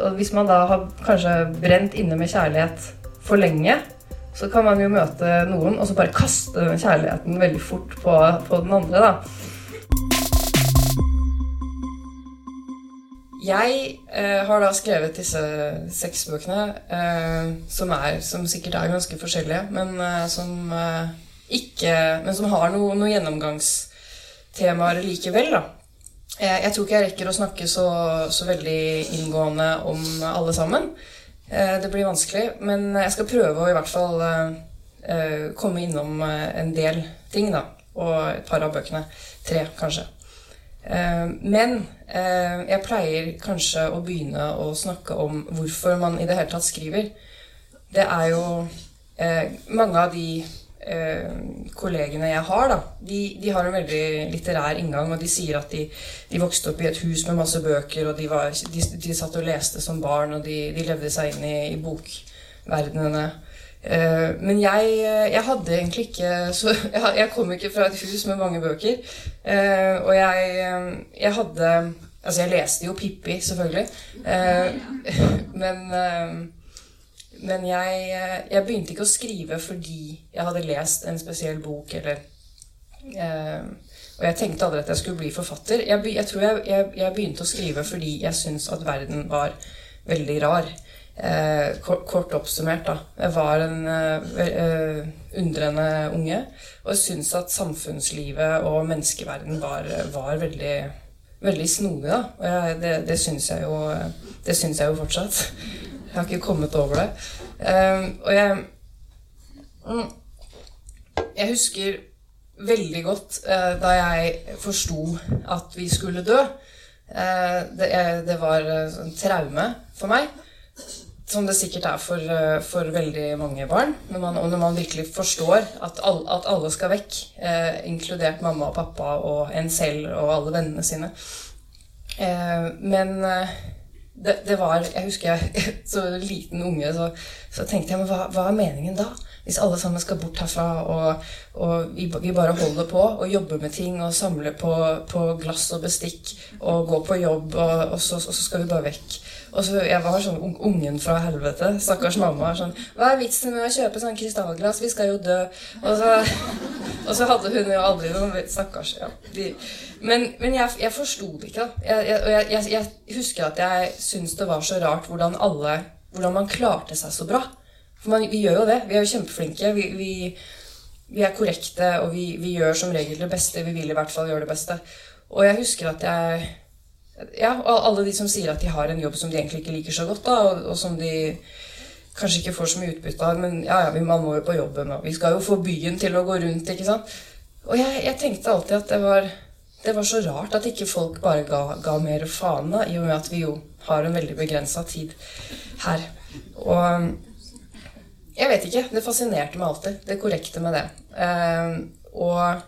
og hvis man da har kanskje brent inne med kjærlighet for lenge, så kan man jo møte noen og så bare kaste den kjærligheten veldig fort på, på den andre. da. Jeg eh, har da skrevet disse seks bøkene, eh, som, er, som sikkert er ganske forskjellige, men eh, som eh, ikke Men som har noen noe gjennomgangstemaer likevel, da. Eh, jeg tror ikke jeg rekker å snakke så, så veldig inngående om alle sammen. Eh, det blir vanskelig, men jeg skal prøve å i hvert fall komme innom en del ting, da. Og et par av bøkene. Tre, kanskje. Men jeg pleier kanskje å begynne å snakke om hvorfor man i det hele tatt skriver. Det er jo mange av de eh, kollegene jeg har, da, de, de, har en veldig litterær inngang. Og de sier at de, de, vokste opp i et hus med masse bøker, og de, var, de satt og leste som barn, og de, levde seg inn i, i bokverdenene. Eh, men jeg, jeg, hadde egentlig ikke så, jeg, jeg, kom ikke fra et hus med mange bøker. Eh, og jeg, jeg hadde Altså, jeg leste jo Pippi, selvfølgelig. Eh, men eh, men jeg, jeg, begynte ikke å skrive fordi jeg hadde lest en spesiell bok eller eh, Og jeg tenkte aldri at jeg skulle bli forfatter. Jeg, jeg tror jeg, jeg, begynte å skrive fordi jeg syntes at verden var veldig rar. Eh, kort, kort, oppsummert, da. Jeg var en eh, undrende unge og syntes at samfunnslivet og menneskeverden var, var veldig veldig snodig, da. Og jeg, det, det syns jeg, jeg jo fortsatt. Jeg har ikke kommet over det. Um, og jeg mm, Jeg husker veldig godt uh, da jeg forsto at vi skulle dø. Uh, det, det, var uh, sånn traume for meg. Som det sikkert er for, for veldig mange barn. Når man, og når man virkelig forstår at, all, at alle skal vekk, inkludert mamma og pappa og en selv og alle vennene sine. men det, det, var Jeg husker jeg så liten unge, så, så tenkte jeg men hva, hva, er meningen da? Hvis alle sammen skal bort herfra, og, og vi, vi, bare holder på og jobber med ting og samler på, på glass og bestikk og går på jobb, og, og, så, og, så, skal vi bare vekk. Og så Jeg var sånn ungen fra helvete. Stakkars mamma. sånn, 'Hva er vitsen med å kjøpe sånn krystallglass? Vi skal jo dø.' Og så, og så hadde hun jo aldri noen Stakkars. ja, de, men, men, jeg, jeg forsto det ikke. da. Jeg, jeg, jeg, husker at jeg syntes det var så rart hvordan alle Hvordan man klarte seg så bra. For man, vi gjør jo det. Vi er jo kjempeflinke. Vi, vi, vi er korrekte, og vi, vi, gjør som regel det beste. Vi vil i hvert fall gjøre det beste. Og jeg husker at jeg Ja, alle de som sier at de har en jobb som de egentlig ikke liker så godt, da, og, og som de kanskje ikke får så mye utbytte av, men ja, ja, man må jo på jobben, og vi skal jo få byen til å gå rundt, ikke sant. Og jeg, jeg tenkte alltid at det var det var så rart at ikke folk bare ga, ga mer faen, da, i og med at vi jo har en veldig begrensa tid her. Og jeg vet ikke. Det fascinerte meg alltid, det korrekte med det. Uh, og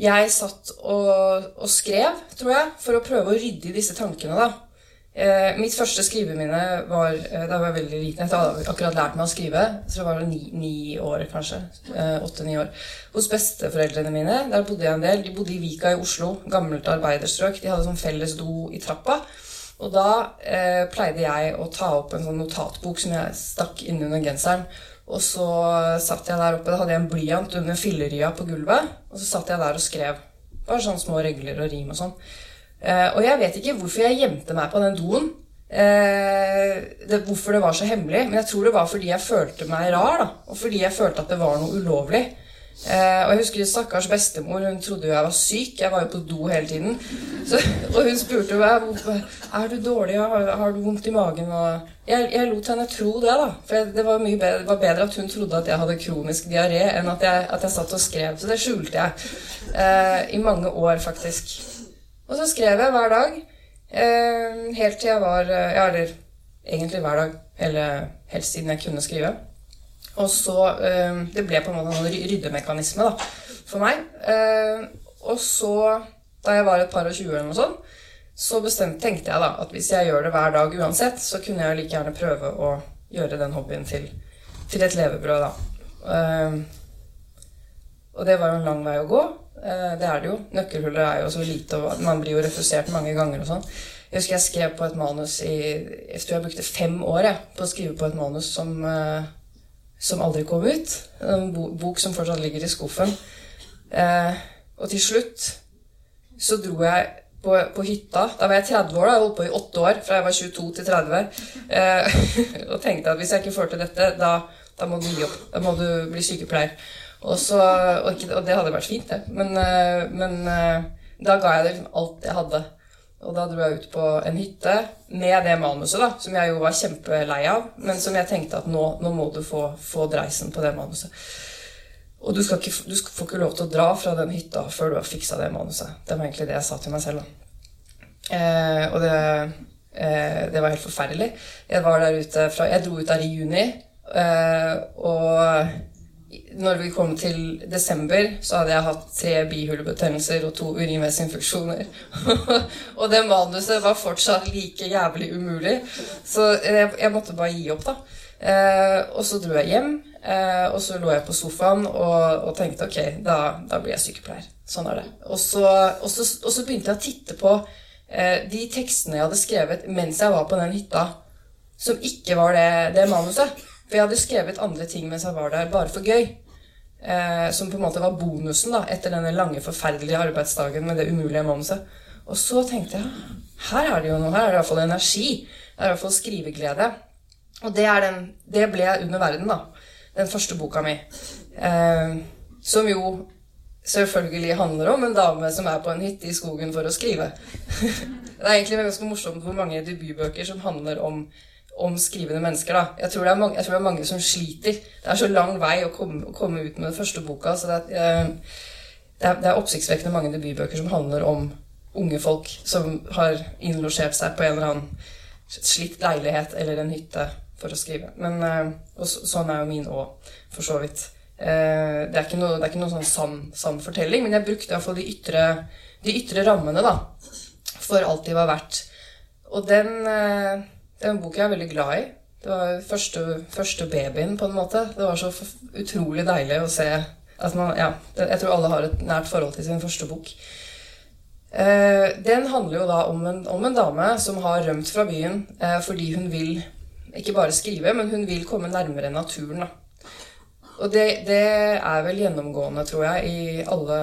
jeg satt og, og, skrev, tror jeg, for å prøve å rydde i disse tankene, da. Eh, mitt første skriveminne var eh, da var jeg veldig liten. Jeg hadde akkurat lært meg å skrive. Så det var ni, ni år, kanskje. Eh, Åtte-ni år. Hos besteforeldrene mine. Der bodde jeg en del. De bodde i Vika i Oslo. Gammelt arbeiderstrøk. De hadde sånn felles do i trappa. Og da eh, pleide jeg å ta opp en sånn notatbok som jeg stakk innunder genseren. Og så satt jeg der oppe. Da hadde jeg en blyant under fillerya på gulvet. Og så satt jeg der og skrev. Bare sånne små regler og rim og sånn. Eh, og jeg vet ikke hvorfor jeg gjemte meg på den doen. Eh, det, hvorfor det var så hemmelig. Men jeg tror det var fordi jeg følte meg rar. da, Og fordi jeg følte at det var noe ulovlig. Eh, og jeg husker stakkars bestemor. Hun trodde jo jeg var syk. Jeg var jo på do hele tiden. Så, og hun spurte meg er du dårlig, har, har du vondt i magen. Og jeg, jeg, lot henne tro det. da, For det var, bedre, det var bedre at hun trodde at jeg hadde kronisk diaré, enn at jeg, at jeg satt og skrev. Så det skjulte jeg. Eh, I mange år, faktisk. Og så skrev jeg hver dag. Eh, helt til jeg var eh, Ja, eller egentlig hver dag. Eller helst siden jeg kunne skrive. Og så eh, Det ble på en måte en ryddemekanisme da, for meg. Eh, og så, da jeg var et par og tjue eller noe sånt, så bestemte, tenkte jeg da at hvis jeg gjør det hver dag uansett, så kunne jeg like gjerne prøve å gjøre den hobbyen til, til et levebrød, da. Eh, og det var jo en lang vei å gå. Det er det jo. Nøkkelhullet er jo så lite, og man blir jo refusert mange ganger og sånn. Jeg husker jeg skrev på et manus i Jeg tror jeg brukte fem år jeg, på å skrive på et manus som, som aldri kom ut. En bok som fortsatt ligger i skuffen. Eh, og til slutt så dro jeg på, på, hytta. Da var jeg 30 år. da, Jeg holdt på i åtte år, fra jeg var 22 til 30. Eh, og tenkte at hvis jeg ikke får til dette, da, da, må du gi opp. Da må du bli sykepleier. Og, så, og, ikke, og det hadde vært fint, det. Men, eh, men eh, da ga jeg det liksom alt jeg hadde. Og da dro jeg ut på en hytte med det manuset, da, som jeg jo var kjempelei av, men som jeg tenkte at nå, nå må du få, få dreisen på det manuset. Og du, ikke, du, får ikke lov til å dra fra den hytta før du har fiksa det manuset. Det var egentlig det jeg sa til meg selv. Eh, og det, eh, det, var helt forferdelig. Jeg var der ute fra, jeg dro ut der i juni. Eh, og når vi kom til desember, så hadde jeg hatt tre bihulebetennelser og to urinveisinfeksjoner. og det manuset var fortsatt like jævlig umulig. Så jeg, jeg måtte bare gi opp, da. Eh, og så dro jeg hjem. Eh, og så lå jeg på sofaen og, og tenkte ok, da, da, blir jeg sykepleier. Sånn er det. Og så, og så, og så begynte jeg å titte på eh, de tekstene jeg hadde skrevet mens jeg var på den hytta, som ikke var det, det manuset. For jeg hadde skrevet andre ting mens jeg var der, bare for gøy. Eh, som på en måte var bonusen da, etter denne lange, forferdelige arbeidsdagen med det umulige manuset. Og så tenkte jeg her er det jo noe, her er det iallfall energi. Det er iallfall skriveglede. Og det, den, det ble under verden, da den første boka mi. Eh, som jo selvfølgelig handler om en dame som er på en hytte i skogen for å skrive. det er egentlig ganske morsomt hvor mange debutbøker som handler om, om skrivende mennesker. da. Jeg tror, mange, jeg tror, det er mange, som sliter. Det er så lang vei å komme, å komme ut med den første boka. så det er, eh, det er, det er oppsiktsvekkende mange debutbøker som handler om unge folk som har innlosjert seg på en eller annen slitt leilighet eller en hytte for å skrive. Men, og så, sånn er jo min òg, for så vidt. Eh, det er ikke noe, er ikke noe sånn sann, sann fortelling, men jeg brukte iallfall de, ytre, de ytre rammene da, for alt de var verdt. Og den, eh, er en bok jeg er veldig glad i. Det var første, første babyen, på en måte. Det var så utrolig deilig å se at man Ja, jeg tror alle har et nært forhold til sin første bok. Den handler jo da om en, om en dame som har rømt fra byen fordi hun vil ikke bare skrive, men hun vil komme nærmere naturen. Da. Og det, det, er vel gjennomgående, tror jeg, i alle,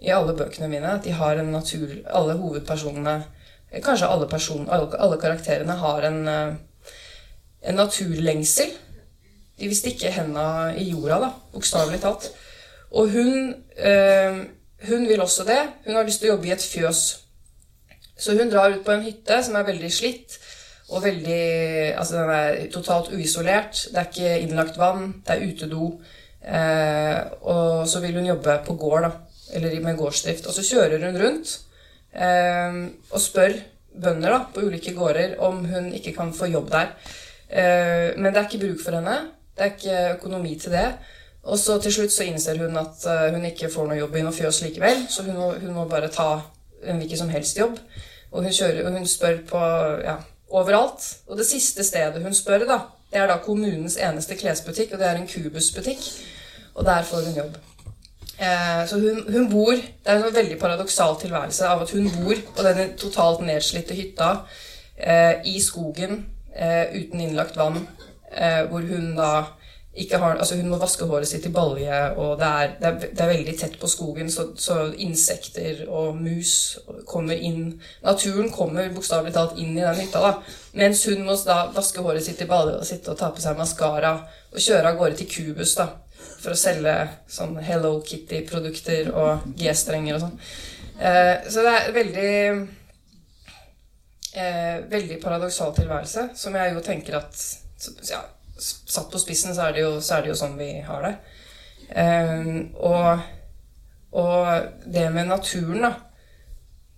i alle, bøkene mine. At de har en natur Alle hovedpersonene Kanskje alle, person, alle, karakterene har en, eh, en naturlengsel. De vil stikke henda i jorda, da, bokstavelig talt. Og hun, øh, hun vil også det. Hun har lyst til å jobbe i et fjøs. Så hun drar ut på en hytte som er veldig slitt og veldig Altså, den er totalt uisolert. Det er ikke innlagt vann. Det er utedo. Eh, og så vil hun jobbe på gård, da. Eller med gårdsdrift. Og så kjører hun rundt eh, og spør bønder da, på ulike gårder om hun ikke kan få jobb der. Eh, men det er ikke bruk for henne. Det er ikke økonomi til det. Og så til slutt så innser hun at eh, hun ikke får noe jobb i noe fjøs likevel, så hun må, hun må bare ta en hvilken som helst jobb. Og hun, kjører, og hun spør på ja, overalt. Og det siste stedet hun spør, da, det er da kommunens eneste klesbutikk, og det er en kubusbutikk. Og der får hun jobb. Eh, så hun, hun, bor Det er en veldig paradoksal tilværelse av at hun bor på denne totalt nedslitte hytta eh, i skogen eh, uten innlagt vann, eh, hvor hun da ikke har, altså hun må vaske håret sitt i balje, og det er, det er, det er veldig tett på skogen, så, så, insekter og mus kommer inn Naturen kommer bokstavelig talt inn i den hytta, da. Mens hun må da vaske håret sitt i balje og sitte og ta på seg maskara og kjøre av gårde til Kubus da, for å selge sånn Hello Kitty-produkter og G-strenger og sånn. Eh, så det er veldig eh, Veldig paradoksal tilværelse, som jeg jo tenker at ja, satt på spissen, så er det jo, er det jo sånn vi har det. Eh, og, og, det med naturen, da,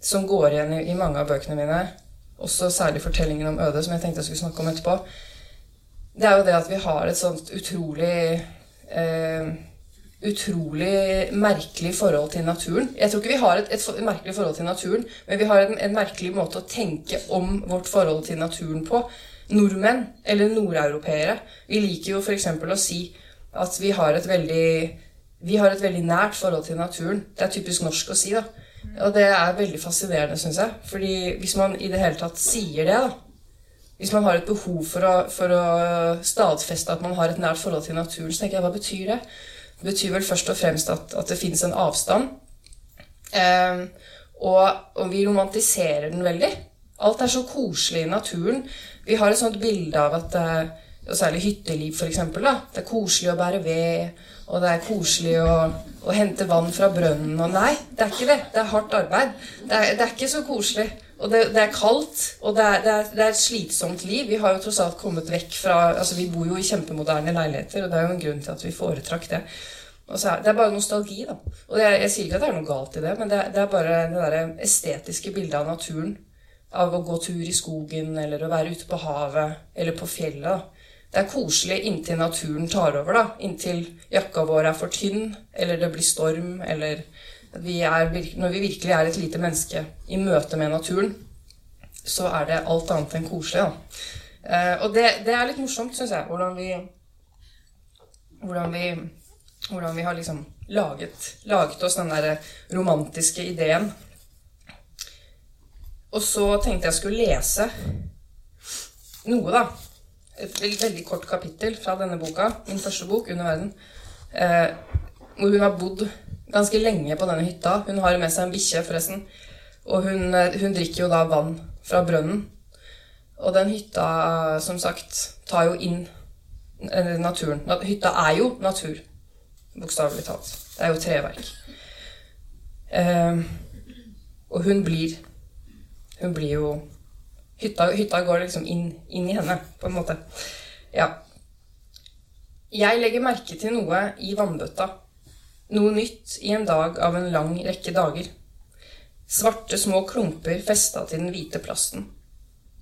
som går igjen i, i, mange av bøkene mine, også særlig fortellingen om Øde, som jeg tenkte jeg skulle snakke om etterpå, det er jo det at vi har et sånt utrolig uh, Utrolig merkelig forhold til naturen. Jeg tror ikke vi har et, et, et merkelig forhold til naturen, men vi har en, en merkelig måte å tenke om vårt forhold til naturen på nordmenn, eller nordeuropeere, vi liker jo f.eks. å si at vi har veldig vi har et veldig nært forhold til naturen. Det er typisk norsk å si, da. Og det er veldig fascinerende, syns jeg. Fordi hvis man i det hele tatt sier det, da Hvis man har et behov for å, for å stadfeste at man har et nært forhold til naturen, så tenker jeg hva betyr det? Det betyr vel først og fremst at, at det finnes en avstand. Eh, og, og vi romantiserer den veldig. Alt er så koselig i naturen. Vi har et sånt bilde av at eh, og særlig hytteliv, f.eks. Det er koselig å bære ved, og det er koselig å, å, hente vann fra brønnen. Og nei, det er ikke det. Det er hardt arbeid. Det er, det er ikke så koselig. Og det, det er kaldt, og det er, det, er, det er, et slitsomt liv. Vi har jo tross alt kommet vekk fra altså Vi bor jo i kjempemoderne leiligheter, og det er jo en grunn til at vi foretrakk det. Er, det er bare nostalgi, da. Og jeg, jeg, sier ikke at det er noe galt i det, men det, er bare det der estetiske bildet av naturen. Av å gå tur i skogen, eller å være ute på havet, eller på fjellet. da det er koselig inntil naturen tar over, da. Inntil jakka vår er for tynn, eller det blir storm, eller vi er, Når vi virkelig er et lite menneske i møte med naturen, så er det alt annet enn koselig, da. Eh, og det, det, er litt morsomt, syns jeg, hvordan vi hvordan vi, hvordan vi har liksom laget, laget oss den der romantiske ideen. Og så tenkte jeg skulle lese noe, da et veldig kort kapittel fra denne boka, min første bok, 'Under verden', eh, hvor hun har bodd ganske lenge på denne hytta. Hun har med seg en bikkje, forresten. Og hun, eh, hun, drikker jo da vann fra brønnen. Og den hytta, som sagt, tar jo inn eh, naturen. Hytta er jo natur, bokstavelig talt. Det er jo treverk. Eh, og hun blir Hun blir jo hytta, hytta går liksom inn, inn, i henne, på en måte. Ja. Jeg legger merke til noe i vannbøtta. Noe nytt i en dag av en lang rekke dager. Svarte små klumper festa til den hvite plasten.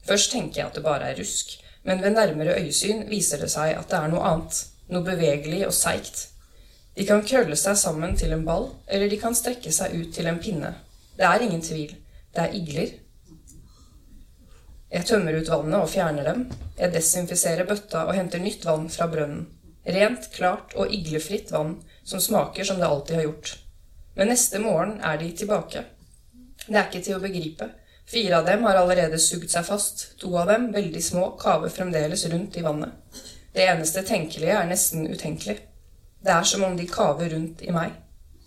Først tenker jeg at det bare er rusk, men ved nærmere øyesyn viser det seg at det er noe annet. Noe bevegelig og seigt. De kan krølle seg sammen til en ball, eller de kan strekke seg ut til en pinne. Det er ingen tvil. Det er igler, jeg tømmer ut vannet og fjerner dem. Jeg desinfiserer bøtta og henter nytt vann fra brønnen. Rent, klart og iglefritt vann som smaker som det alltid har gjort. Men neste morgen er de tilbake. Det er ikke til å begripe. Fire av dem har allerede sugd seg fast. To av dem, veldig små, kaver fremdeles rundt i vannet. Det eneste tenkelige er nesten utenkelig. Det er som om de kaver rundt i meg.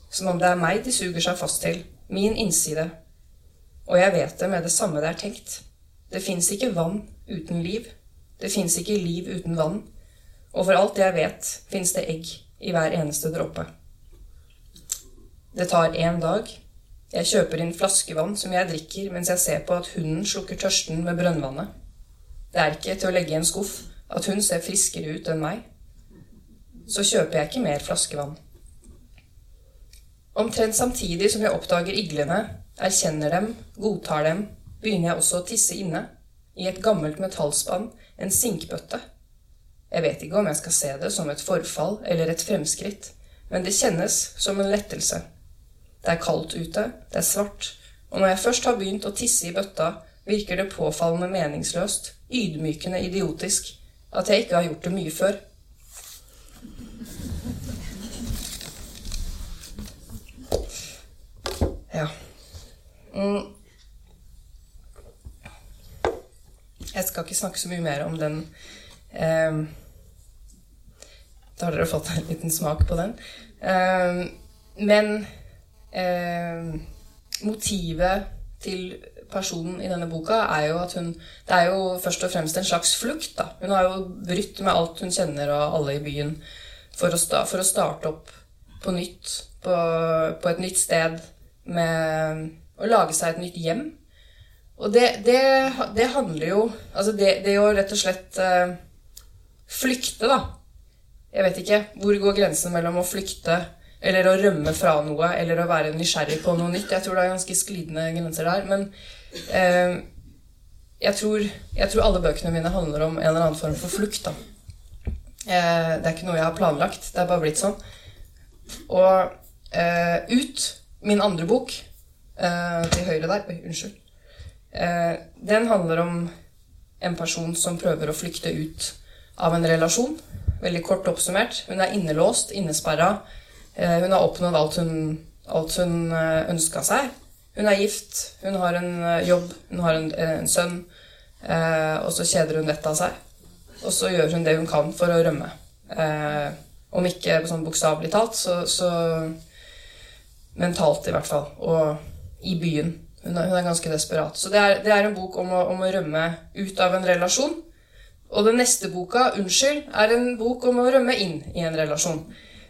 Som om det er meg de suger seg fast til. Min innside. Og jeg vet det med det samme det er tenkt. Det fins ikke vann uten liv. Det fins ikke liv uten vann. Og for alt jeg vet, fins det egg i hver eneste dråpe. Det tar én dag. Jeg kjøper inn flaskevann som jeg drikker mens jeg ser på at hunden slukker tørsten med brønnvannet. Det er ikke til å legge i en skuff at hun ser friskere ut enn meg. Så kjøper jeg ikke mer flaskevann. Omtrent samtidig som jeg oppdager iglene, erkjenner dem, godtar dem begynner jeg også å tisse inne, i et gammelt metallspann, en sinkbøtte. Jeg vet ikke om jeg skal se det som et forfall eller et fremskritt, men det kjennes som en lettelse. Det er kaldt ute, det er svart, og når jeg først har begynt å tisse i bøtta, virker det påfallende meningsløst, ydmykende idiotisk, at jeg ikke har gjort det mye før. Ja. Mm. Jeg skal ikke snakke så mye mer om den. Eh, da har dere fått en liten smak på den. Eh, men eh, motivet til personen i denne boka er jo at hun Det er jo først og fremst en slags flukt. da. Hun har jo brytt med alt hun kjenner og alle i byen for å, sta, for å starte opp på nytt. På, på et nytt sted med å lage seg et nytt hjem. Og det, det, det handler jo Altså, det, det å rett og slett uh, flykte, da Jeg vet ikke. Hvor går grensen mellom å flykte eller å rømme fra noe eller å være nysgjerrig på noe nytt? Jeg tror det er ganske sklidende grenser der. Men eh, jeg, tror, jeg, tror, alle bøkene mine handler om en eller annen form for flukt. da. Eh, det er ikke noe jeg har planlagt. Det er bare blitt sånn. Og Ut, min andre bok, til høyre der Oi, unnskyld. Eh, den handler om en person som prøver å flykte ut av en relasjon. Veldig kort oppsummert. Hun er innelåst, innesperra, Eh, hun har oppnådd alt hun, alt hun eh, ønska seg. Hun er gift, hun har en eh, jobb, hun har en, en sønn. Og så kjeder hun vettet av seg. Og så gjør hun det hun kan for å rømme. Om ikke sånn bokstavelig talt, så, så, mentalt i hvert fall. Og i byen. Hun er, hun er ganske desperat. Så det er, det er en bok om å, om å, rømme ut av en relasjon. Og den neste boka, 'Unnskyld', er en bok om å rømme inn i en relasjon.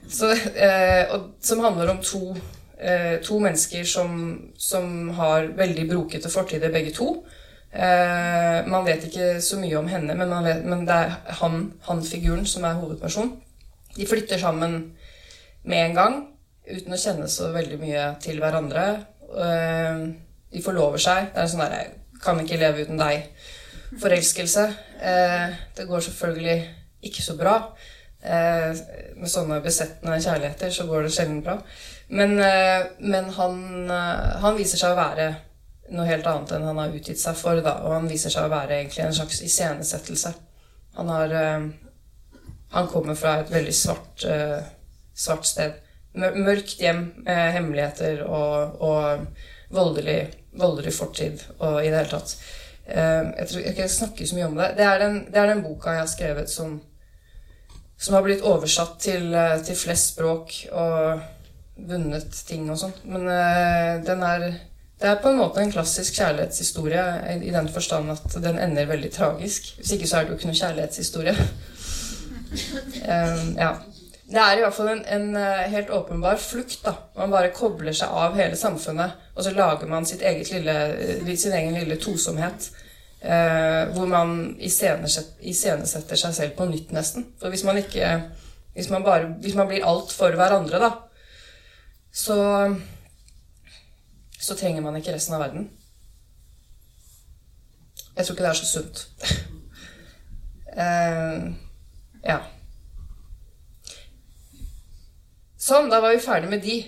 Så, eh, og, som handler om to, eh, to mennesker som, som, har veldig brokete fortider, begge to. Eh, man vet ikke så mye om henne, men, vet, men det er han-figuren som er hovedperson. De flytter sammen med en gang, uten å kjenne så veldig mye til hverandre. Eh, de forlover seg. Det er sånn 'Jeg 'kan ikke leve uten deg'-forelskelse. Eh, det går selvfølgelig ikke så bra. Eh, med sånne besettende kjærligheter så går det sjelden bra. Men, eh, men han, han, viser seg å være noe helt annet enn han har utgitt seg for. Da. Og han viser seg å være egentlig en slags iscenesettelse. Han har Han kommer fra et veldig svart, svart sted. Mørkt hjem med hemmeligheter og, og voldelig voldelig fortid og i det hele tatt. Eh, jeg tror jeg ikke snakker så mye om det. Det er den, det er den boka jeg har skrevet som, som har blitt oversatt til, eh, til, flest språk og vunnet ting og sånn. Men den er Det er på en måte en klassisk kjærlighetshistorie i den forstand at den ender veldig tragisk. Hvis ikke så er det jo ikke noe kjærlighetshistorie. um, ja. Det er i hvert fall en, en, eh, helt åpenbar flukt. da. Man bare kobler seg av hele samfunnet, og så lager man lille, eh, sin egen lille tosomhet. Eh, hvor man iscenesetter seg selv på nytt, nesten. For hvis man ikke Hvis man, bare, hvis man blir alt for hverandre, da, så Så trenger man ikke resten av verden. Jeg tror ikke det er så sunt. eh, ja. Sånn, da var vi ferdig med de.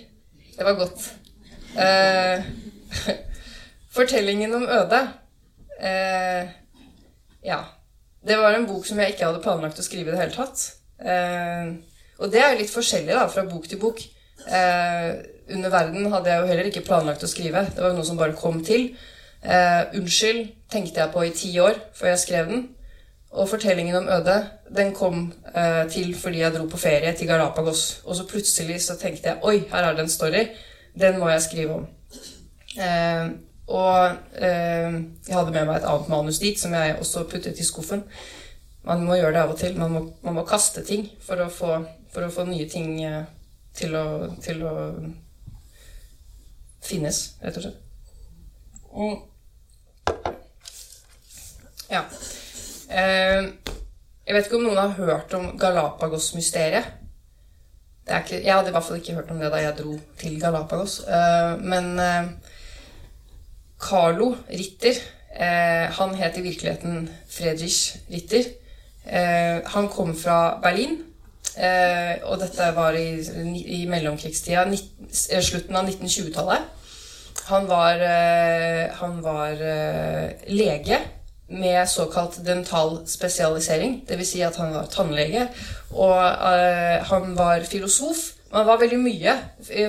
Det var godt. Eh, fortellingen om Øde. Eh, ja. Det var en bok som jeg ikke hadde planlagt å skrive i det hele tatt. Eh, og det er jo litt forskjellig da, fra bok til bok. Eh, under verden hadde jeg jo heller ikke planlagt å skrive. Det var jo noe som bare kom til. Eh, unnskyld tenkte jeg på i ti år før jeg skrev den. Og fortellingen om Øde den kom eh, til fordi jeg dro på ferie til Galapagos. Og så plutselig så tenkte jeg oi, her er det en story. Den må jeg skrive om. Eh, og eh, jeg hadde med meg et annet manus dit som jeg også puttet i skuffen. Man må gjøre det av og til. Man må, man må kaste ting for å, få, for å få, nye ting eh, til å, til å finnes, rett og slett. Ja. Eh, jeg vet ikke om noen har hørt om Galapagos-mysteriet. Jeg hadde i hvert fall ikke hørt om det da jeg dro til Galapagos. Eh, men eh, Carlo Ritter Han het i virkeligheten Fredrich Ritter. Han kom fra Berlin. Og dette var i, i mellomkrigstida, slutten av 1920-tallet. Han var, han var lege med såkalt dental spesialisering. Dvs. Si at han var tannlege, og uh, han var filosof. Man var veldig mye.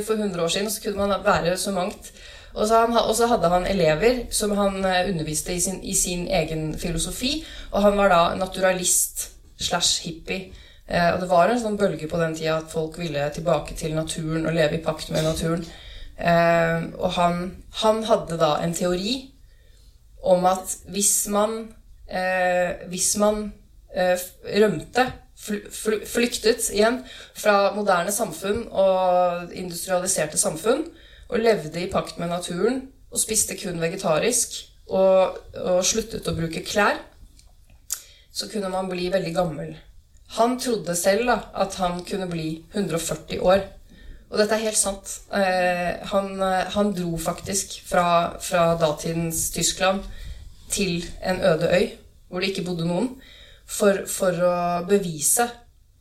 For 100 år siden så kunne man være så mangt. Og så, hadde han elever som han eh, underviste i sin, i sin, egen filosofi. Og han var da naturalist slash hippie. Eh, og det var en sånn bølge på den tida at folk ville tilbake til naturen og leve i pakt med naturen. Og han, han hadde da en teori om at hvis man, eh, hvis man eh, rømte, fl flyktet igjen fra moderne samfunn og industrialiserte samfunn, og levde i pakt med naturen og spiste kun vegetarisk og, og sluttet å bruke klær, så kunne man bli veldig gammel. Han trodde selv da, at han kunne bli 140 år. Og dette er helt sant. Eh, han, eh, han, dro faktisk fra, fra, datidens Tyskland til en øde øy hvor det ikke bodde noen, for, for, å bevise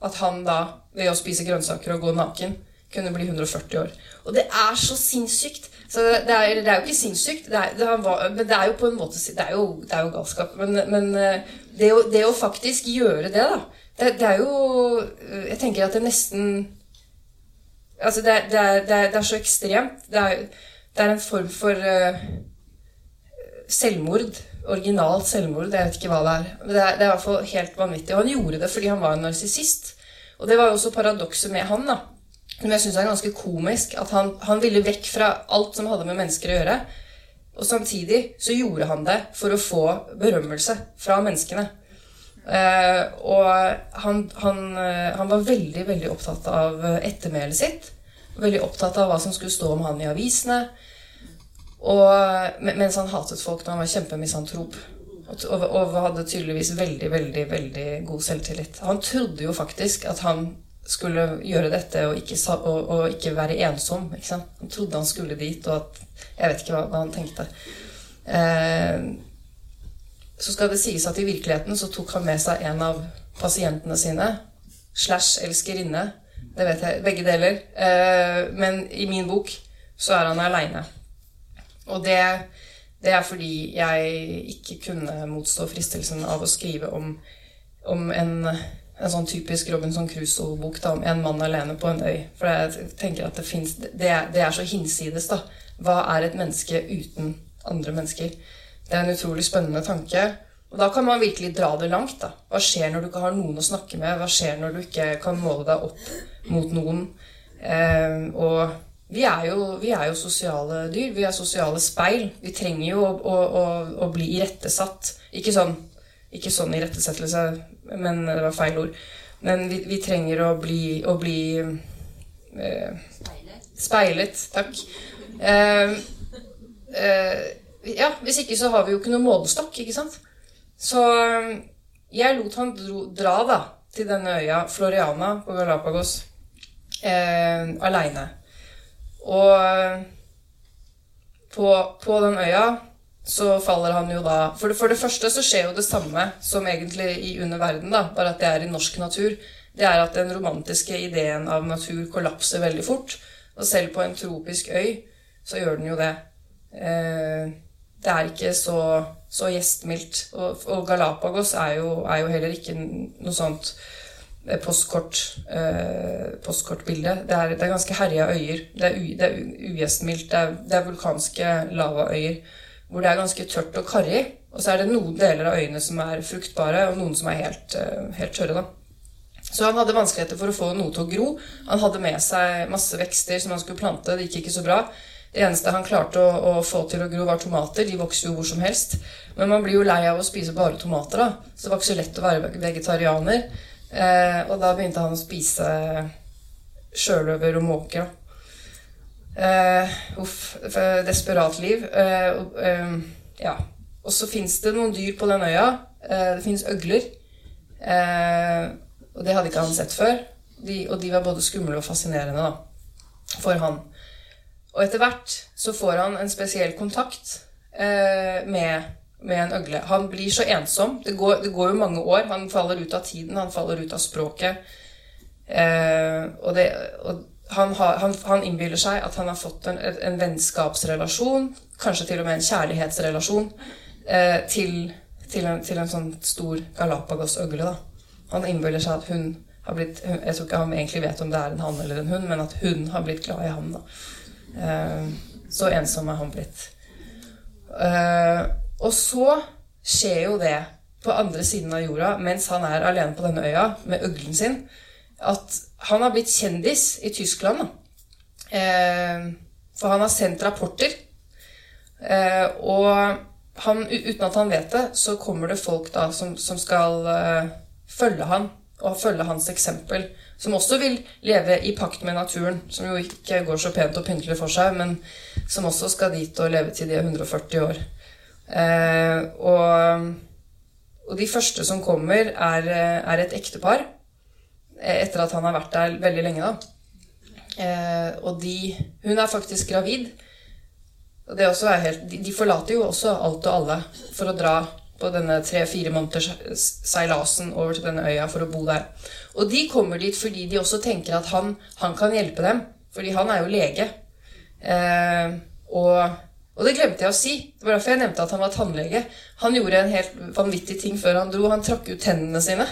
at han da, ved å spise grønnsaker og gå naken, kunne bli 140 år. Og det er så sinnssykt! Så det er, det er jo ikke sinnssykt, det er, det var, men det er jo på en måte Det er jo, er jo galskap. Men, men eh, å, det, å, faktisk gjøre det, da det, er jo Jeg tenker at det nesten Altså, det, det, det, det er så ekstremt. Det er, det er en form for uh, selvmord. Originalt selvmord. Jeg vet ikke hva det er. Men det er, det er i hvert fall helt vanvittig. Og han gjorde det fordi han var en narsissist. Og det var jo også paradokset med han, da. Som jeg syns er ganske komisk. At han, han ville vekk fra alt som hadde med mennesker å gjøre. Og samtidig så gjorde han det for å få berømmelse fra menneskene. Eh, og han, han, eh, han var veldig, veldig opptatt av ettermælet sitt. Veldig opptatt av hva som skulle stå om han i avisene. Og, mens han hatet folk når han var kjempemisantrop. Og, og, og hadde tydeligvis veldig, veldig, veldig god selvtillit. Han trodde jo faktisk at han skulle gjøre dette og ikke, og, og ikke være ensom. Ikke sant? Han trodde han skulle dit, og at Jeg vet ikke hva, hva han tenkte. Eh, så skal det sies at i virkeligheten så tok han med seg en av pasientene sine. Slash elskerinne. Det vet jeg. Begge deler. Eh, men i min bok så er han aleine. Og det, det er fordi jeg ikke kunne motstå fristelsen av å skrive om, om en, en sånn typisk Robinson Crusoe-bok om en mann alene på en øy. For jeg tenker at det finnes Det, det er så hinsides, da. Hva er et menneske uten andre mennesker? Det er en utrolig spennende tanke. Og da kan man virkelig dra det langt. da. Hva skjer når du ikke har noen å snakke med? Hva skjer når du ikke kan måle deg opp mot noen? Eh, og vi er, jo, vi er jo sosiale dyr. Vi er sosiale speil. Vi trenger jo å, å, å, å bli irettesatt. Ikke sånn, ikke sånn irettesettelse, men det var feil ord. Men vi, vi trenger å bli, bli eh, Speilet. Takk. Eh, eh, ja, hvis ikke så har vi jo ikke noen målestokk, ikke sant? Så eh, jeg lot han dro, dra da til denne øya Floriana på Galapagos eh, aleine. Og på, på den øya så faller han jo da for det, for det første så skjer jo det samme som egentlig i Under verden, da, bare at det er i norsk natur. Det er at den romantiske ideen av natur kollapser veldig fort. Og selv på en tropisk øy så gjør den jo det. Eh, det er ikke så, så gjestmildt. Og, og Galapagos er jo, er jo heller ikke noe sånt eh, postkort, eh, postkortbilde. Det er, det er ganske herja øyer. Det er, u, det er ugjestmildt. Det er, det er vulkanske lavaøyer hvor det er ganske tørt og karrig. Og så er det noen deler av øyene som er fruktbare, og noen som er helt, eh, helt tørre. da. Så han hadde vanskeligheter for å få noe til å gro. Han hadde med seg masse vekster som han skulle plante. Det gikk ikke så bra. Det eneste han klarte å, å få til å gro, var tomater. De vokser jo hvor som helst. Men man blir jo lei av å spise bare tomater, da. Så det var ikke så lett å være vegetarianer. Eh, og da begynte han å spise sjøløver og måker. da. Eh, uff. Desperat liv. Eh, eh, ja. Og så fins det noen dyr på den øya. Eh, det fins øgler. Eh, og det hadde ikke han sett før. De, og de var både skumle og fascinerende da, for han. Og etter hvert så får han en spesiell kontakt eh, med, med en øgle. Han blir så ensom. Det går, det går jo mange år. Han faller ut av tiden, han faller ut av språket. Eh, og det, og han, har, han, han innbiller seg at han har fått en, en vennskapsrelasjon, kanskje til og med en kjærlighetsrelasjon, eh, til, til, en, til en sånn stor Galapagos-øgle. Han innbiller seg at hun har blitt Jeg tror ikke han egentlig vet om det er en han eller en hun, men at hun har blitt glad i ham. da. Eh, så ensom er han blitt. Eh, og så skjer jo det på andre siden av jorda, mens han er alene på denne øya med øglen sin, at han har blitt kjendis i Tyskland. Eh, for han har sendt rapporter. Og han, uten at han vet det, så kommer det folk da som, som skal følge han og følge hans eksempel. Som også vil leve i pakt med naturen, som jo ikke går så pent og pyntelig for seg, men som også skal dit og leve til de er 140 år. Eh, og, og de første som kommer, er, er et ektepar. eh, Etter at han har vært der veldig lenge, da. Eh, og de Hun er faktisk gravid. Og det også er helt, de, de forlater jo også alt og alle for å dra på denne tre-fire måneders seilasen over til denne øya for å bo der. Og de kommer dit fordi de også tenker at han, han kan hjelpe dem. Fordi han er jo lege. Eh, og, og det glemte jeg å si. Det var derfor jeg nevnte at han var tannlege. Han gjorde en helt vanvittig ting før han dro. Han trakk ut tennene sine.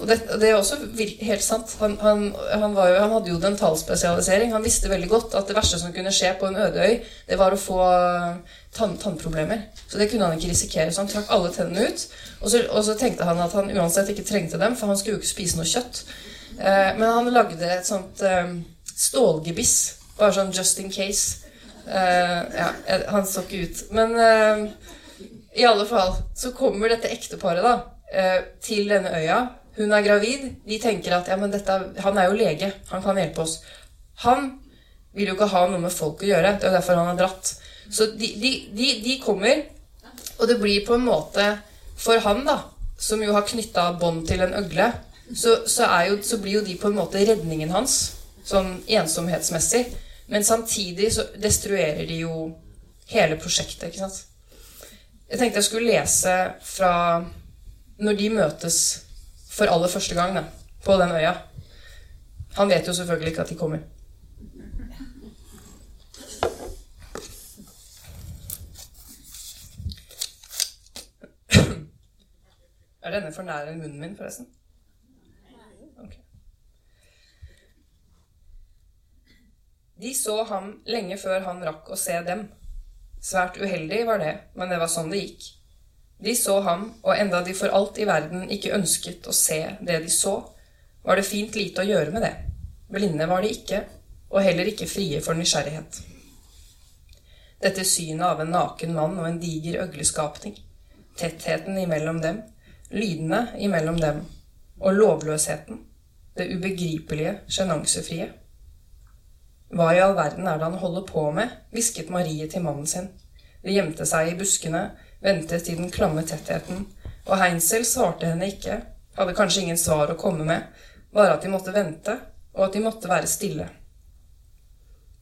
Og det, det er også helt sant. Han, han, han, jo, han, hadde jo dentalspesialisering. Han visste veldig godt at det verste som kunne skje på en øde øy, det var å få tann, tannproblemer. Så det kunne han ikke risikere. Så han trakk alle tennene ut. Og så, og så, tenkte han at han uansett ikke trengte dem, for han skulle jo ikke spise noe kjøtt. Eh, men han lagde et sånt eh, stålgebiss, bare sånn just in case. Eh, ja, han så ikke ut. Men eh, i alle fall så kommer dette ekteparet da eh, til denne øya hun er gravid. De tenker at ja, men dette, han er jo lege, han kan hjelpe oss. Han vil jo ikke ha noe med folk å gjøre. Det er jo derfor han har dratt. Så de, de, de, de kommer, og det blir på en måte For han, da, som jo har knytta bånd til en øgle, så, så, jo, så, blir jo de på en måte redningen hans, sånn ensomhetsmessig. Men samtidig så destruerer de jo hele prosjektet, ikke sant. Jeg tenkte jeg skulle lese fra når de møtes for aller første gang da, på den øya. Han vet jo selvfølgelig ikke at de kommer. Er denne for nær munnen min, forresten? Okay. De så ham lenge før han rakk å se dem. Svært uheldig var det, men det var sånn det gikk. De så ham, og enda de for alt i verden ikke ønsket å se det de så, var det fint lite å gjøre med det. Blinde var de ikke, og heller ikke frie for nysgjerrighet. Dette synet av en naken mann og en diger øgleskapning, tettheten imellom dem, lydene imellom dem, og lovløsheten, det ubegripelige, sjenansefrie. Hva i all verden er det han holder på med? hvisket Marie til mannen sin. De gjemte seg i buskene, ventet i den klamme tettheten, og Heinzel svarte henne ikke, hadde kanskje ingen svar å komme med, bare at de måtte vente, og at de måtte være stille.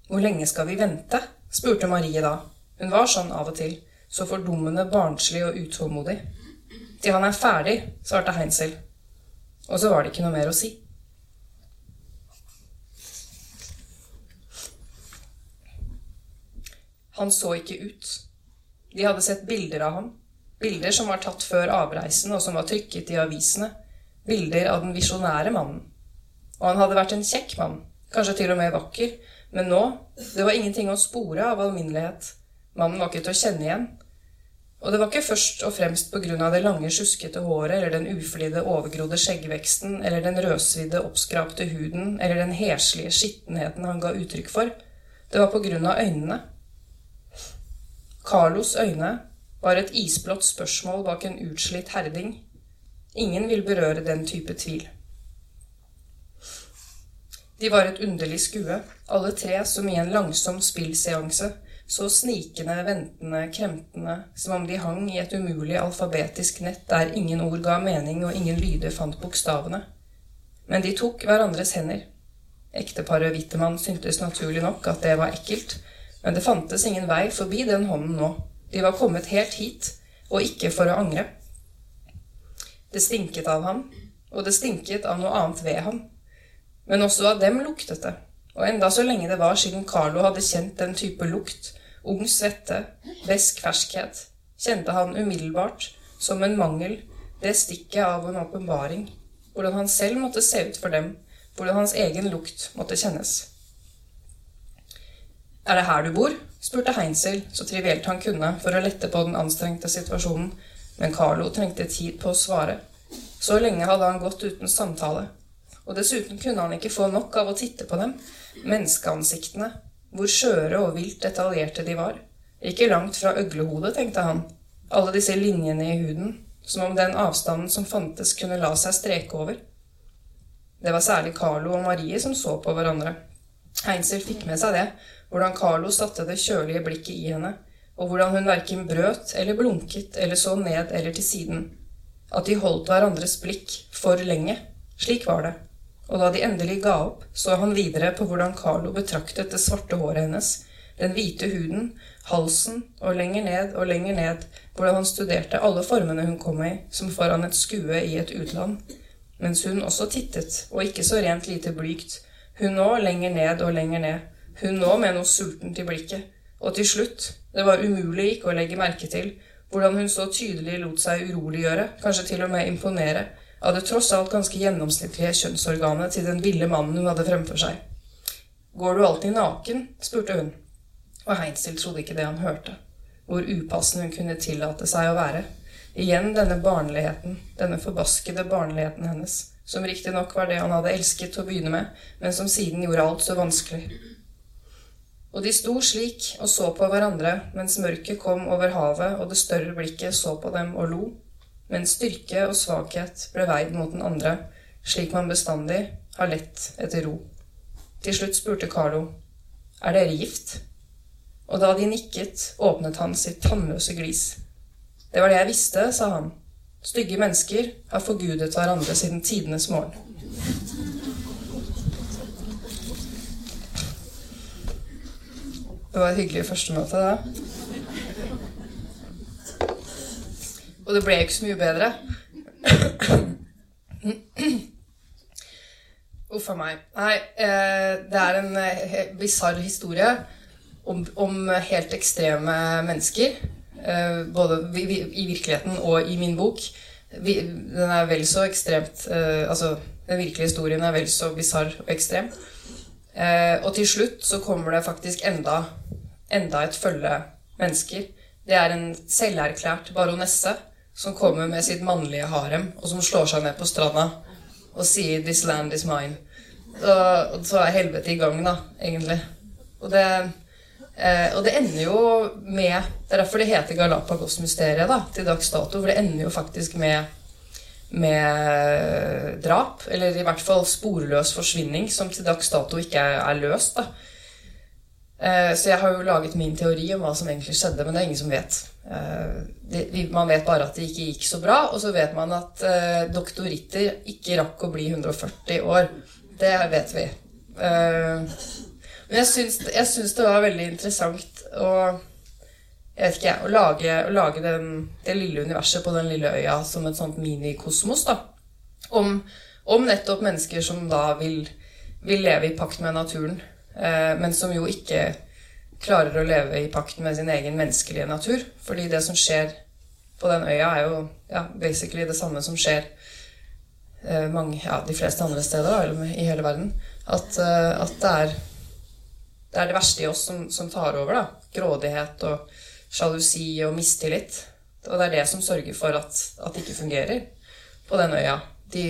Hvor lenge skal vi vente? spurte Marie da. Hun var sånn av og til, så fordummende barnslig og utålmodig. Til han er ferdig, svarte Heinzel. Og så var det ikke noe mer å si. Han så ikke ut. De hadde sett bilder av ham. Bilder som var tatt før avreisen, og som var trykket i avisene. Bilder av den visjonære mannen. Og han hadde vært en kjekk mann, kanskje til og med vakker, men nå det var ingenting å spore av alminnelighet. Mannen var ikke til å kjenne igjen. Og det var ikke først og fremst på grunn av det lange, sjuskete håret eller den uflidde, overgrodde skjeggveksten eller den rødsvidde, oppskrapte huden eller den heslige skittenheten han ga uttrykk for. Det var på grunn av øynene. Carlos øyne var et isblått spørsmål bak en utslitt herding. Ingen vil berøre den type tvil. De var et underlig skue, alle tre som i en langsom spillseanse, så snikende, ventende, kremtende, som om de hang i et umulig alfabetisk nett der ingen ord ga mening og ingen lyder fant bokstavene. Men de tok hverandres hender. Ekteparet Wittemann syntes naturlig nok at det var ekkelt, men det fantes ingen vei forbi den hånden nå. De var kommet helt hit, og ikke for å angre. Det stinket av ham, og det stinket av noe annet ved ham. Men også av dem luktet det, og enda så lenge det var siden Carlo hadde kjent den type lukt, ung svette, besk ferskhet, kjente han umiddelbart, som en mangel, det stikket av en åpenbaring, hvordan han selv måtte se ut for dem, hvordan hans egen lukt måtte kjennes. Er det her du bor? spurte Heinzel så trivielt han kunne for å lette på den anstrengte situasjonen, men Carlo trengte tid på å svare. Så lenge hadde han gått uten samtale. Og dessuten kunne han ikke få nok av å titte på dem, menneskeansiktene, hvor skjøre og vilt detaljerte de var. Ikke langt fra øglehodet, tenkte han, alle disse linjene i huden, som om den avstanden som fantes, kunne la seg streke over. Det var særlig Carlo og Marie som så på hverandre. Heinzel fikk med seg det, hvordan Carlo satte det kjølige blikket i henne, og hvordan hun verken brøt eller blunket eller så ned eller til siden. At de holdt hverandres blikk for lenge. Slik var det. Og da de endelig ga opp, så han videre på hvordan Carlo betraktet det svarte håret hennes, den hvite huden, halsen og lenger ned og lenger ned, hvordan han studerte alle formene hun kom i, som foran et skue i et utland, mens hun også tittet, og ikke så rent lite blygt, hun òg lenger ned og lenger ned, hun nå med noe sultent i blikket, og til slutt, det var umulig ikke å legge merke til hvordan hun så tydelig lot seg uroliggjøre, kanskje til og med imponere, av det tross alt ganske gjennomsnittlige kjønnsorganet til den ville mannen hun hadde fremfor seg. Går du alltid naken? spurte hun, og Heinzel trodde ikke det han hørte. Hvor upassende hun kunne tillate seg å være. Igjen denne barnligheten, denne forbaskede barnligheten hennes, som riktignok var det han hadde elsket å begynne med, men som siden gjorde alt så vanskelig. Og de sto slik og så på hverandre mens mørket kom over havet, og det større blikket så på dem og lo, mens styrke og svakhet ble veid mot den andre, slik man bestandig har lett etter ro. Til slutt spurte Carlo, er dere gift? Og da de nikket, åpnet han sitt tannløse glis. Det var det jeg visste, sa han. Stygge mennesker har forgudet hverandre siden tidenes morgen. Det var et hyggelig førstemøte, det. Og det ble ikke så mye bedre. Uff a meg. Nei, eh, det er en eh, bisarr historie om, om, helt ekstreme mennesker. Eh, både i virkeligheten og i min bok. Den er vel så ekstremt Altså, den virkelige historien er vel så bisarr og ekstrem. Eh, og til slutt så kommer det faktisk enda, enda et følge mennesker. Det er en selverklært baronesse som kommer med sitt mannlige harem, og som slår seg ned på stranda og sier 'This land is mine'. Og, så er helvete i gang, da, egentlig. Og det, eh, og det ender jo med Det er derfor det heter Galapagos-mysteriet da, til dags dato. For det ender jo faktisk med med drap, eller i hvert fall sporløs forsvinning, som til dags dato ikke er løst. Eh, så jeg har jo laget min teori om hva som egentlig skjedde, men det er ingen som vet. Eh, man vet bare at det ikke gikk så bra, og så vet man at eh, doktoritter ikke rakk å bli 140 år. Det vet vi. Men jeg syns, jeg syns det var veldig interessant å jeg vet ikke, å lage, å lage den, det lille universet på den lille øya som et sånt minikosmos. da. Om, om, nettopp mennesker som da vil, vil, leve i pakt med naturen, eh, men som jo ikke klarer å leve i pakt med sin egen menneskelige natur. Fordi det som skjer på den øya, er jo ja, basically det samme som skjer eh, mange, ja, de fleste andre steder da, eller i hele verden. At, eh, at det, er, det, er, det verste i oss som, som tar over. da. Grådighet og sjalusi og mistillit. Og det er det som sørger for at, at det ikke fungerer på den øya. De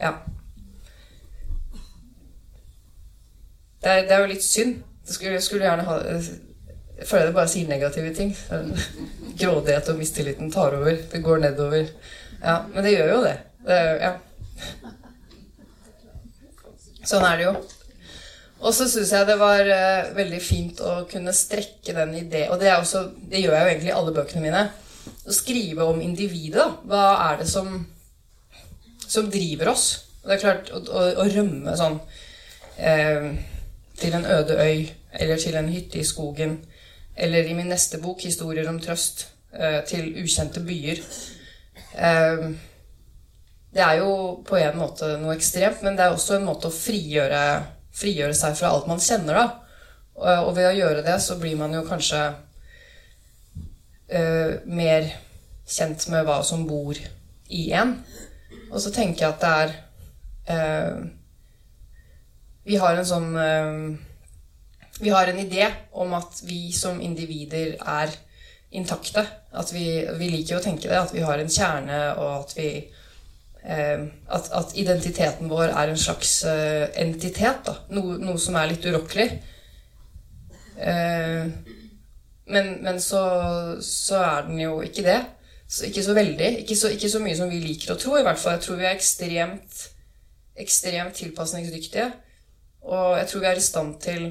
Ja. Det er, det er jo litt synd. Jeg skulle, skulle, gjerne ha Jeg føler det bare sier negative ting. Grådighet og mistilliten tar over. Det går nedover. Ja, men det gjør jo det. det ja. Sånn er det jo. Og så syns jeg det var uh, veldig fint å kunne strekke den ideen Og det, også, det, gjør jeg jo egentlig i alle bøkene mine. Å skrive om individet. Hva er det som, som driver oss? Og det er klart, å, å, å rømme sånn uh, til en øde øy eller til en hytte i skogen eller i min neste bok, 'Historier om trøst', uh, til ukjente byer. det er jo på en måte noe ekstremt, men det er også en måte å frigjøre frigjøre seg fra alt man kjenner, da. Og ved å gjøre det, så blir man jo kanskje uh, mer kjent med hva som bor i en. Og så tenker jeg at det er uh, Vi har en sånn uh, Vi har en idé om at vi som individer er intakte. At vi, vi liker å tenke det. At vi har en kjerne, og at vi Eh, at, at, identiteten vår er en slags uh, entitet. Noe, noe, som er litt urokkelig. Uh, men, men så, så, er den jo ikke det. Så ikke så veldig. Ikke så, ikke så, mye som vi liker å tro, i hvert fall. Jeg tror vi er ekstremt, ekstremt tilpasningsdyktige. Og jeg tror vi er i stand til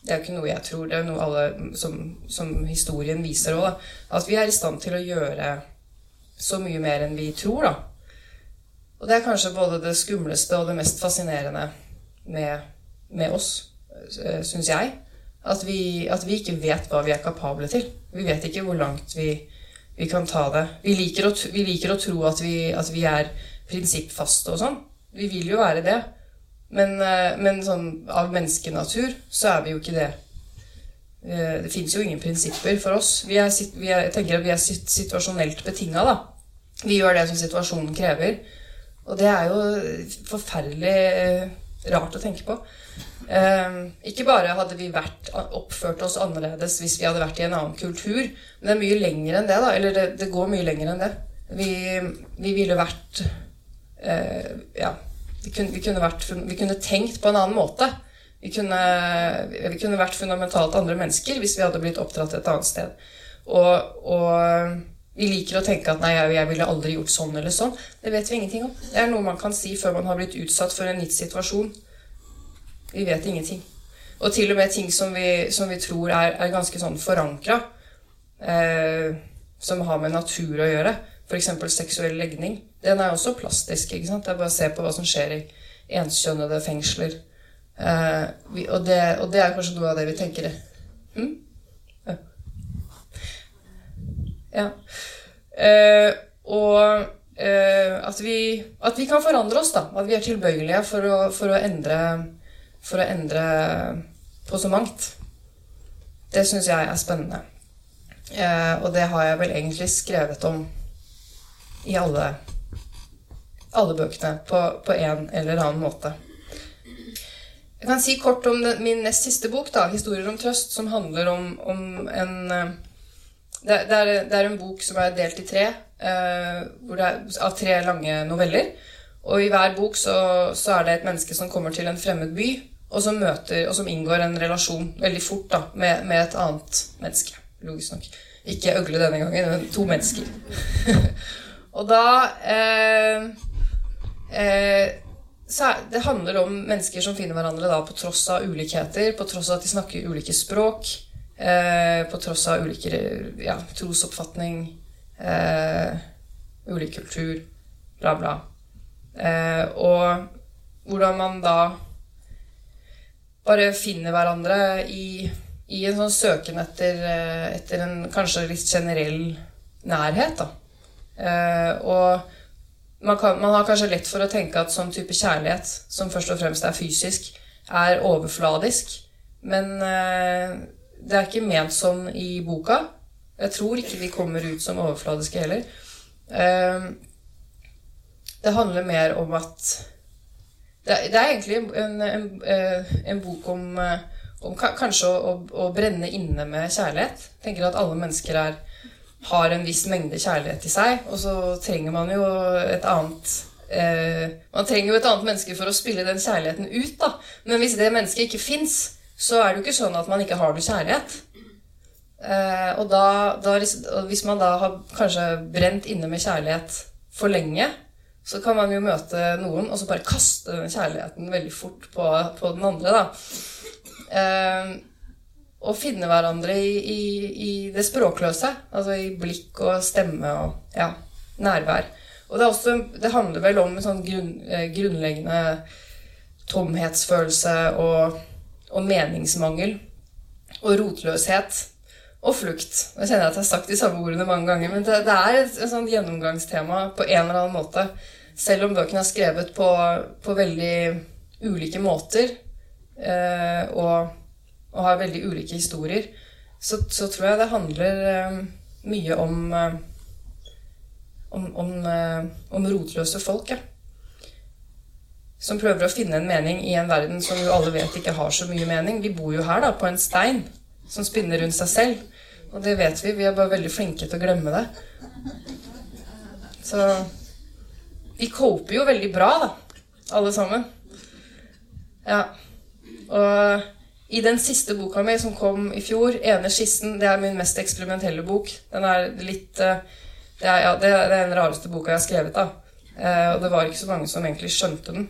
Det er jo ikke noe jeg tror, det er noe alle som, som historien viser òg, at vi er i stand til å gjøre så mye mer enn vi tror, da. Og det er kanskje både det skumleste og det mest fascinerende med, med oss, eh, syns jeg. At vi, at vi, ikke vet hva vi er kapable til. Vi vet ikke hvor langt vi, vi kan ta det. Vi liker å, vi liker å tro at vi, at vi, er prinsippfaste og sånn. Vi vil jo være det. Men, eh, men sånn, av menneskenatur så er vi jo ikke det. Eh, det fins jo ingen prinsipper for oss. Vi er, er, jeg tenker at vi er situasjonelt betinga, da. Vi gjør det som situasjonen krever. Og det er jo forferdelig eh, rart å tenke på. Eh, ikke bare hadde vi vært, oppført oss annerledes hvis vi hadde vært i en annen kultur, men det er mye lenger enn det. da, Eller det, det går mye lenger enn det. Vi, vi ville vært eh, Ja, vi kunne, vi, kunne vært, vi kunne, tenkt på en annen måte. Vi kunne, vi kunne vært fundamentalt andre mennesker hvis vi hadde blitt oppdratt et annet sted. Og, og vi liker å tenke at 'nei, jeg ville aldri gjort sånn eller sånn'. Det vet vi ingenting om. Det er noe man kan si før man har blitt utsatt for en gitt situasjon. Vi vet ingenting. Og til og med ting som vi, som vi tror er, er, ganske sånn forankra, eh, som har med natur å gjøre, f.eks. seksuell legning, den er også plastisk. ikke sant? Det er bare å se på hva som skjer i enskjønnede fengsler. Eh, vi, og, det, og, det, er kanskje noe av det vi tenker. Hm? Ja. Eh, og eh, at, vi, at, vi, kan forandre oss, da. At vi er tilbøyelige for å, for å, endre, for å endre på så mangt. Det syns jeg er spennende. Eh, og det har jeg vel egentlig skrevet om i alle, alle bøkene på, på en eller annen måte. Jeg kan si kort om den, min nest siste bok, da, 'Historier om trøst', som handler om, om en det, det, er, det, er, en bok som er delt i tre, uh, er, av tre lange noveller. Og i hver bok så, så, er det et menneske som kommer til en fremmed by, og som, møter, og som inngår en relasjon veldig fort da, med, med et annet menneske. Logisk nok. Ikke øgle denne gangen, men to mennesker. og da eh, eh, Det handler om mennesker som finner hverandre da, på tross av ulikheter, på tross av at de snakker ulike språk. Eh, på tross av ulike ja, trosoppfatning, eh, ulik kultur, bla, bla. Eh, og hvordan man da bare finner hverandre i, i en sånn søken etter, etter, en kanskje litt generell nærhet, da. Eh, og man, kan, man, har kanskje lett for å tenke at sånn type kjærlighet, som først og fremst er fysisk, er overfladisk. Men eh, det er ikke ment sånn i boka. Jeg tror ikke vi kommer ut som overfladiske heller. Ehm, det handler mer om at Det er, egentlig en, en, eh, en bok om, eh, om kanskje å, å, brenne inne med kjærlighet. Jeg tenker at alle mennesker er, har en viss mengde kjærlighet i seg, og så trenger man jo et annet eh, Man trenger jo et annet menneske for å spille den kjærligheten ut, da. Men hvis det mennesket ikke fins, så er det jo ikke sånn at man ikke har noe kjærlighet. Eh, og, da, da, hvis man da har kanskje brent inne med kjærlighet for lenge, så kan man jo møte noen og så bare kaste den kjærligheten veldig fort på, på den andre. da. Eh, og finne hverandre i, i, i, det språkløse. Altså i blikk og stemme og ja, nærvær. Og det, også, det handler vel om en sånn grunn, eh, grunnleggende tomhetsfølelse og og meningsmangel og rotløshet og flukt. Jeg kjenner at jeg har sagt de samme ordene mange ganger, men det, det er et, et gjennomgangstema på en eller annen måte. Selv om bøkene er skrevet på, på veldig ulike måter eh, og, og, har veldig ulike historier, så, så tror jeg det handler eh, mye om, eh, om, om, eh, om rotløse folk. Ja som prøver å finne en mening i en verden som jo alle vet ikke har så mye mening. Vi bor jo her da, på en stein som spinner rundt seg selv. Og det vet vi. Vi er bare veldig flinke til å glemme det. Så vi coper jo veldig bra, da, alle sammen. Ja. Og i den siste boka mi som kom i fjor, 'Ene skissen', det er min mest eksperimentelle bok. Den er litt eh, Det er, ja, det er den rareste boka jeg har skrevet, da. Eh, og det var ikke så mange som egentlig skjønte den.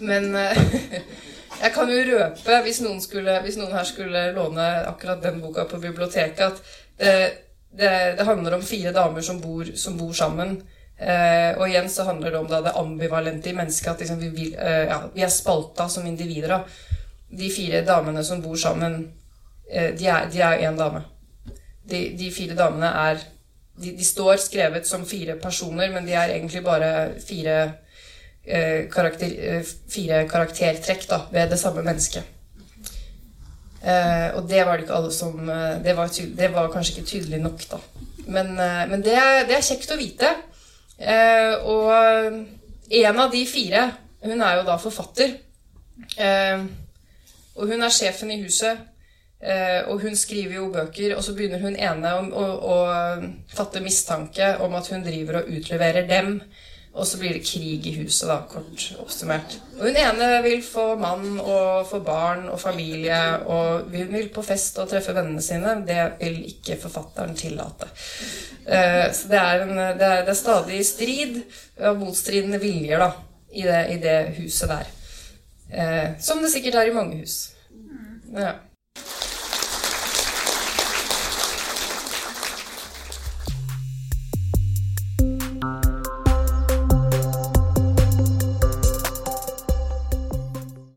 Men eh, jeg kan jo røpe, hvis noen, skulle, hvis noen, her skulle låne akkurat den boka på biblioteket, at det, det, det handler om fire damer som bor, som bor sammen. Eh, og igjen så handler det om da, det ambivalente i mennesket. At liksom vi, vil, eh, ja, vi, er spalta som individer. De fire damene som bor sammen, eh, de er én dame. De, de, fire damene er de, de, står skrevet som fire personer, men de er egentlig bare fire Eh, karakter, eh, fire karaktertrekk da, ved det samme mennesket. Eh, og det var det ikke alle som det var, det var, kanskje ikke tydelig nok, da. Men, men det, det, er, kjekt å vite. Eh, og en av de fire, hun er jo da forfatter. Eh, og hun er sjefen i huset. Eh, og hun skriver jo bøker, og så begynner hun ene å, å, å fatte mistanke om at hun driver og utleverer dem. Og så blir det krig i huset, da, kort oppsummert. Og hun ene vil få mann og få barn og familie, og hun vil på fest og treffe vennene sine. Det vil ikke forfatteren tillate. Uh, så det er, en, det, er, det er, stadig strid og motstridende viljer da, i det, i det huset der. Uh, som det sikkert er i mange hus. Ja.